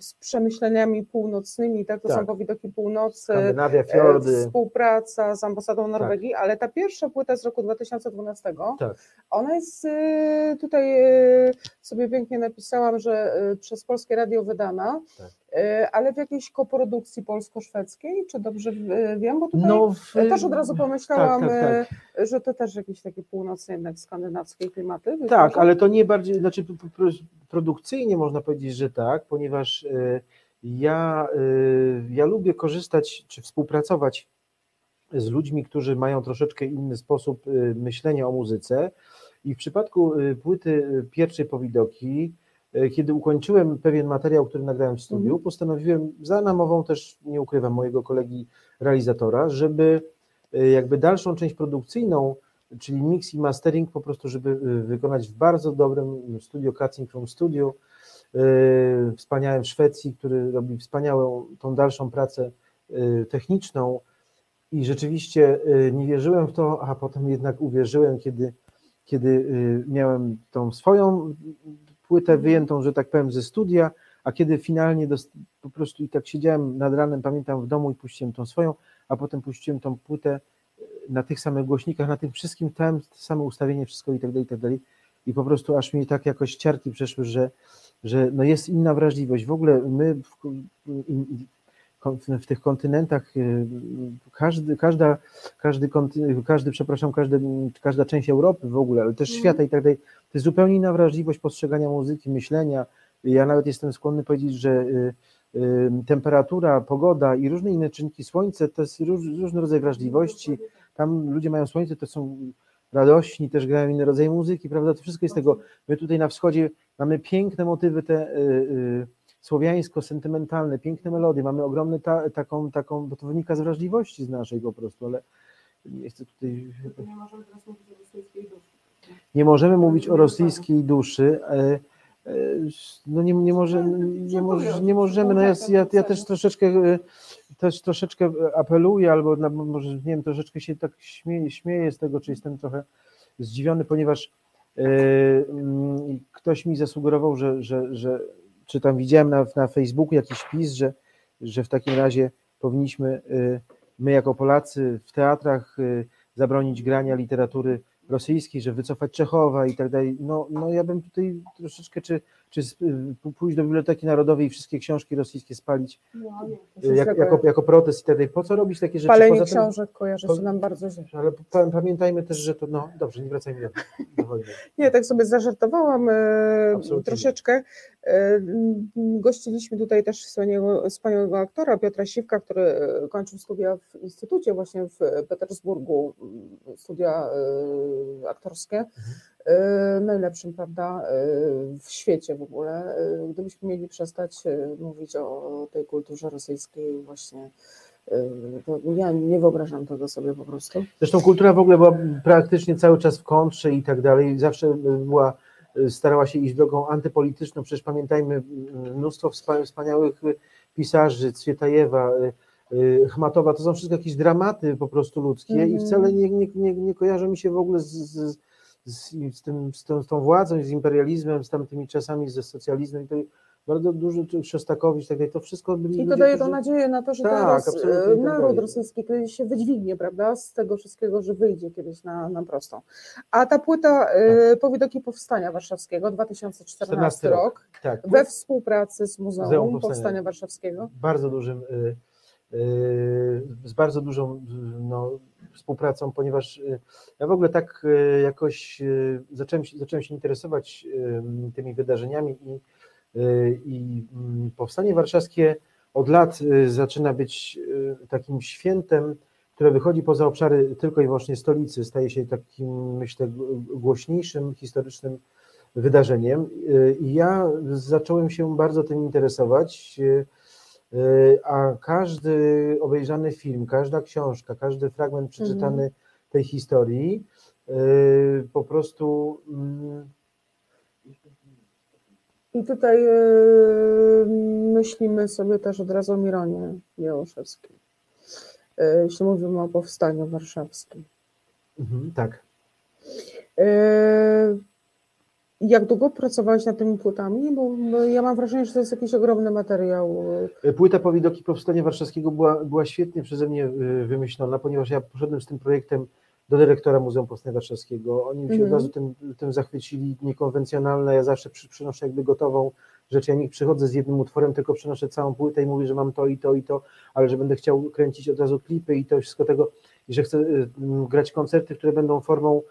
z przemyśleniami północnymi, tak? To Tak. są powidoki północy, e, fiordy. współpraca z ambasadą Norwegii, ale ta pierwsza płyta z roku 2012, Tak. ona jest y, tutaj y, sobie pięknie napisałam, że przez Polskie Radio wydana, Tak. Ale w jakiejś koprodukcji polsko-szwedzkiej, czy dobrze y, wiem, bo tutaj No, w, też od razu pomyślałam, tak, tak, y, że to też jakieś takie północne jednak skandynawskie klimaty. Tak, ale to nie bardziej, znaczy produkcyjnie można powiedzieć, że tak, ponieważ ja, ja lubię korzystać czy współpracować z ludźmi, którzy mają troszeczkę inny sposób myślenia o muzyce. I w przypadku płyty pierwszej Powidoki, kiedy ukończyłem pewien materiał, który nagrałem w studiu, Mhm. postanowiłem za namową też, nie ukrywam, mojego kolegi realizatora, żeby y, jakby dalszą część produkcyjną, czyli mix i mastering po prostu, żeby y, wykonać w bardzo dobrym studio Cutting Room Studio, wspaniałym w Szwecji, który robi wspaniałą tą dalszą pracę techniczną i rzeczywiście nie wierzyłem w to, a potem jednak uwierzyłem, kiedy, kiedy miałem tą swoją płytę wyjętą, że tak powiem, ze studia, a kiedy finalnie dost- po prostu i tak siedziałem nad ranem, pamiętam w domu i puściłem tą swoją, a potem puściłem tą płytę y, na tych samych głośnikach, na tym wszystkim, tam same ustawienie, wszystko i tak dalej, i tak dalej. I po prostu aż mi tak jakoś ciarki przeszły, że, że no jest inna wrażliwość. W ogóle my w, w tych kontynentach y, każdy, każda, każdy, konty- każdy, przepraszam, każdy, każda część Europy w ogóle, ale też Mhm. świata i tak dalej, to jest zupełnie inna wrażliwość postrzegania muzyki, myślenia. Ja nawet jestem skłonny powiedzieć, że y, y, temperatura, pogoda i różne inne czynniki, słońce to jest róż, różny rodzaj wrażliwości. Tam ludzie mają słońce, to są radośni, też grają inny rodzaj muzyki, prawda? To wszystko jest tego. My tutaj na wschodzie mamy piękne motywy te słowiańsko-sentymentalne, piękne melodie, mamy ogromne ta, taką, taką, bo to wynika z wrażliwości z naszej po prostu, ale nie chcę tutaj Nie możemy teraz mówić o rosyjskiej duszy. Nie możemy mówić o rosyjskiej duszy. e, e, No nie, nie, może, nie, może, nie możemy. No ja, ja, ja też troszeczkę e, też troszeczkę apeluję, albo na, może nie wiem, troszeczkę się tak śmieję, śmieję z tego, czy jestem trochę zdziwiony, ponieważ ktoś mi zasugerował, że, że, że czy tam widziałem na, na Facebooku jakiś wpis, że, że w takim razie powinniśmy e, my jako Polacy w teatrach e, zabronić grania literatury rosyjskiej, że wycofać Czechowa i tak dalej. No, no ja bym tutaj troszeczkę, czy, czy y, pójść do Biblioteki Narodowej i wszystkie książki rosyjskie spalić y, jak, jako, jako protest i tak dalej. Po co robić takie rzeczy? Palenie Poza tym- książek kojarzy po- się nam bardzo źle. Ale pa, pamiętajmy też, że to, no dobrze, nie wracajmy do, do wojny. [laughs] Nie, tak sobie zażartowałam e, Absolutnie. troszeczkę. E, Gościliśmy tutaj też wspaniałego, wspaniałego aktora Piotra Siwka, który kończył studia w instytucie właśnie w Petersburgu, studia e, aktorskie. E, Najlepszym, prawda, e, w świecie w ogóle. E, Gdybyśmy mieli przestać mówić o tej kulturze rosyjskiej właśnie, ja nie wyobrażam tego sobie po prostu. Zresztą kultura w ogóle była praktycznie cały czas w kontrze i tak dalej. Zawsze była, starała się iść drogą antypolityczną. Przecież pamiętajmy mnóstwo wspa- wspaniałych pisarzy, Cwietajewa, Chmatowa, to są wszystko jakieś dramaty po prostu ludzkie i Mhm. wcale nie, nie, nie, nie kojarzą mi się w ogóle z, z, z, z, tym, z, tą, z tą władzą, z imperializmem, z tamtymi czasami, ze socjalizmem. I to bardzo dużo, czy Szostakowicz, tak dalej, to wszystko byli I to ludzie, daje to którzy- nadzieję na to, że Tak, teraz e, tak naród rosyjski kiedyś się wydźwignie, prawda, z tego wszystkiego, że wyjdzie kiedyś na, na prostą. A ta płyta e, Tak. Powidoki Powstania Warszawskiego, 2014 14 rok, rok. tak, we współpracy z Muzeum, Muzeum Powstania. Powstania Warszawskiego. bardzo dużym, y, y, z bardzo dużą y, no, współpracą, ponieważ y, ja w ogóle tak y, jakoś y, zacząłem, zacząłem się interesować tymi wydarzeniami i, i mm, Powstanie Warszawskie od lat zaczyna być takim świętem, które wychodzi poza obszary tylko i wyłącznie stolicy, staje się takim, myślę, głośniejszym, historycznym wydarzeniem. I ja zacząłem się bardzo tym interesować. Y, y, A każdy obejrzany film, każda książka, każdy fragment przeczytany tej historii y, po prostu mm, I tutaj e, myślimy sobie też od razu o Mironie Jałoszewskiej, e, jeśli mówimy o Powstaniu Warszawskim. mhm, tak. E, Jak długo pracowałeś nad tymi płytami? Bo ja mam wrażenie, że to jest jakiś ogromny materiał. Płyta Powidoki Powstania Warszawskiego była, była świetnie przeze mnie y, wymyślona, ponieważ ja poszedłem z tym projektem do dyrektora Muzeum Powstania Warszawskiego. Oni się Mhm. od razu tym, tym zachwycili, niekonwencjonalne. Ja zawsze przy, przynoszę jakby gotową rzecz. Ja nie przychodzę z jednym utworem, tylko przynoszę całą płytę i mówię, że mam to i to i to, ale że będę chciał kręcić od razu klipy i to wszystko tego, i że chcę m, grać koncerty, które będą formą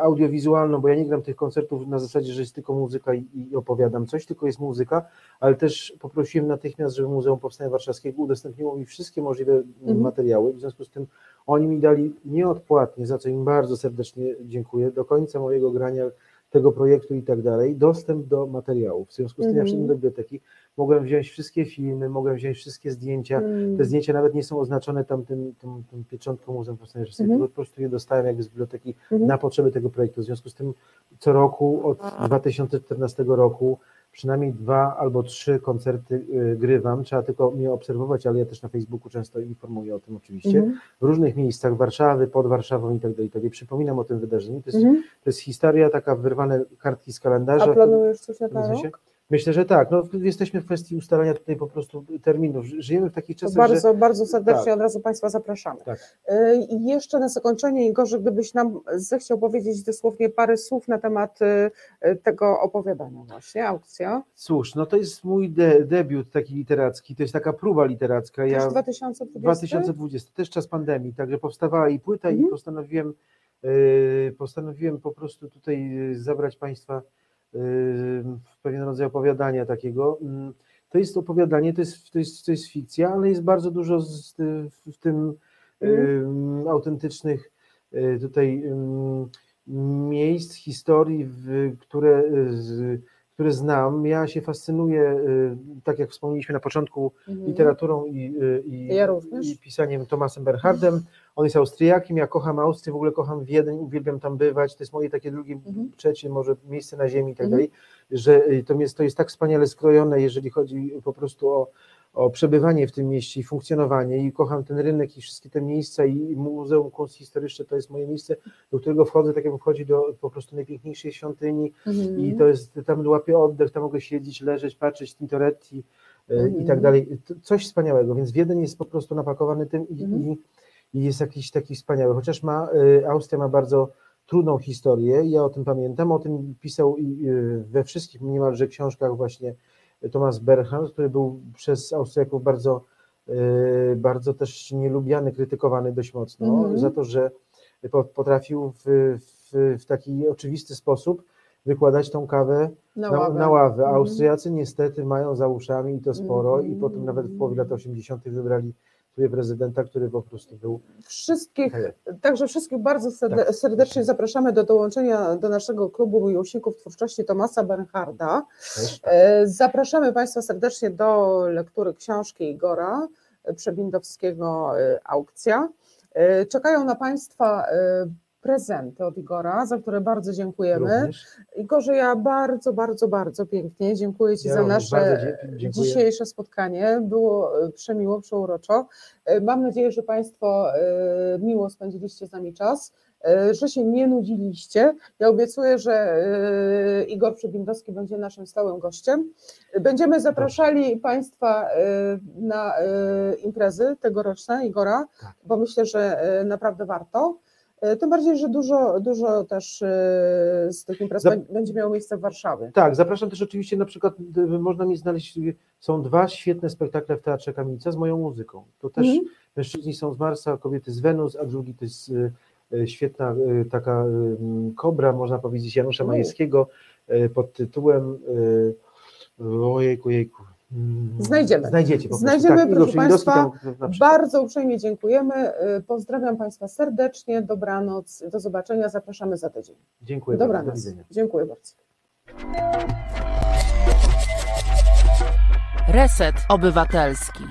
audiowizualną, bo ja nie gram tych koncertów na zasadzie, że jest tylko muzyka i, i opowiadam coś, tylko jest muzyka, ale też poprosiłem natychmiast, żeby Muzeum Powstania Warszawskiego udostępniło mi wszystkie możliwe Mhm. materiały. W związku z tym oni mi dali nieodpłatnie, za co im bardzo serdecznie dziękuję, do końca mojego grania tego projektu i tak dalej, dostęp do materiałów. W związku z tym ja Mhm. wszedłem do biblioteki, mogłem wziąć wszystkie filmy, mogłem wziąć wszystkie zdjęcia. Mm. Te zdjęcia nawet nie są oznaczone tam tym, tym, tym pieczątką Muzeum Powstania Mhm. po prostu je dostałem jakby z biblioteki Mhm. na potrzeby tego projektu. W związku z tym co roku od 2014 roku przynajmniej dwa albo trzy koncerty y, grywam. Trzeba tylko mnie obserwować, ale ja też na Facebooku często informuję o tym oczywiście. Mhm. W różnych miejscach Warszawy, pod Warszawą i tak dalej. i tak. Przypominam o tym wydarzeniu. To jest, Mhm. to jest historia, taka wyrwane kartki z kalendarza. A planujesz coś na ten rok? Myślę, że tak. No, jesteśmy w kwestii ustalania tutaj po prostu terminów. Ży- Żyjemy w takich czasach, bardzo, że... bardzo serdecznie tak. od razu Państwa zapraszamy. Tak. E, I jeszcze na zakończenie, Igorze, gdybyś nam zechciał powiedzieć dosłownie parę słów na temat e, tego opowiadania właśnie, aukcja. Cóż, no to jest mój de debiut taki literacki, to jest taka próba literacka. Ja 2020? 2020, też czas pandemii, także powstawała i płyta Mhm. i postanowiłem, yy, postanowiłem po prostu tutaj zabrać Państwa pewien rodzaj opowiadania takiego. Mm, To jest opowiadanie, to jest, to jest, to jest fikcja, ale jest bardzo dużo z, w, tym Mhm. yy, autentycznych yy, tutaj yy, miejsc, historii, które, z, które znam. Ja się fascynuję, y, tak jak wspomnieliśmy na początku, Mhm. literaturą i, y, i, Ja i pisaniem Tomasem Bernhardem. On jest Austriakiem, ja kocham Austrię, w ogóle kocham Wiedeń, uwielbiam tam bywać. To jest moje takie drugie, Mhm. trzecie może miejsce na ziemi i tak Mhm. dalej, że y, to jest, to jest tak wspaniale skrojone, jeżeli chodzi po prostu o, o przebywanie w tym mieście i funkcjonowanie i kocham ten rynek i wszystkie te miejsca i Muzeum Kunsthistoryczne to jest moje miejsce, do którego wchodzę, tak jak wchodzi do po prostu najpiękniejszej świątyni Mhm. i to jest, tam łapię oddech, tam mogę siedzieć, leżeć, patrzeć, Tintoretti y, i Mhm. tak dalej. To Coś wspaniałego, więc Wiedeń jest po prostu napakowany tym i, Mhm. i, jest jakiś taki wspaniały, chociaż ma, y, Austria ma bardzo trudną historię, ja o tym pamiętam, o tym pisał i, y, we wszystkich niemalże książkach właśnie Thomas Bernhard, który był przez Austriaków bardzo, y, bardzo też nielubiany, krytykowany dość mocno Mhm. za to, że po- potrafił w, w, w taki oczywisty sposób wykładać tą kawę na na, ławę. na ławę. Mhm. Austriacy niestety mają za uszami i to sporo i Mhm. potem nawet w połowie lat 80. wybrali sobie prezydenta, który po prostu był Wszystkich, także wszystkich bardzo Tak. serdecznie zapraszamy do dołączenia do naszego klubu miłośników twórczości Tomasa Bernharda. też. E, Zapraszamy Państwa serdecznie do lektury książki Igora Przebindowskiego e, Aukcja. E, Czekają na Państwa e, prezenty od Igora, za które bardzo dziękujemy. Również. Igorze, ja bardzo, bardzo, bardzo pięknie dziękuję Ci Ja za nasze dzisiejsze spotkanie. Było e, przemiło, przeuroczo. E, Mam nadzieję, że Państwo e, miło spędziliście z nami czas, że się nie nudziliście. Ja obiecuję, że Igor Przybindowski będzie naszym stałym gościem. Będziemy zapraszali Państwa na imprezy tegoroczne Igora, Tak. bo myślę, że naprawdę warto. E, Tym bardziej, że dużo, dużo też e, z tych imprez Zap- bę- będzie miało miejsce w Warszawie. Tak, zapraszam też oczywiście na przykład, można mi znaleźć, y, są dwa świetne spektakle w Teatrze Kamienica z moją muzyką. To też Mhm. Mężczyźni są z Marsa, kobiety z Wenus, a drugi to jest y, y, świetna taka kobra, można powiedzieć, Janusza U. Majewskiego pod tytułem ojejku, jejku. Mm, Znajdziemy. Znajdziecie po prostu. Znajdziemy, tak, proszę Państwa. tam. Bardzo uprzejmie dziękujemy. Y, Pozdrawiam Państwa serdecznie. Dobranoc. Do zobaczenia. Zapraszamy za tydzień. Dziękuję bardzo, do Dobranoc. widzenia. Dziękuję bardzo. Reset Obywatelski.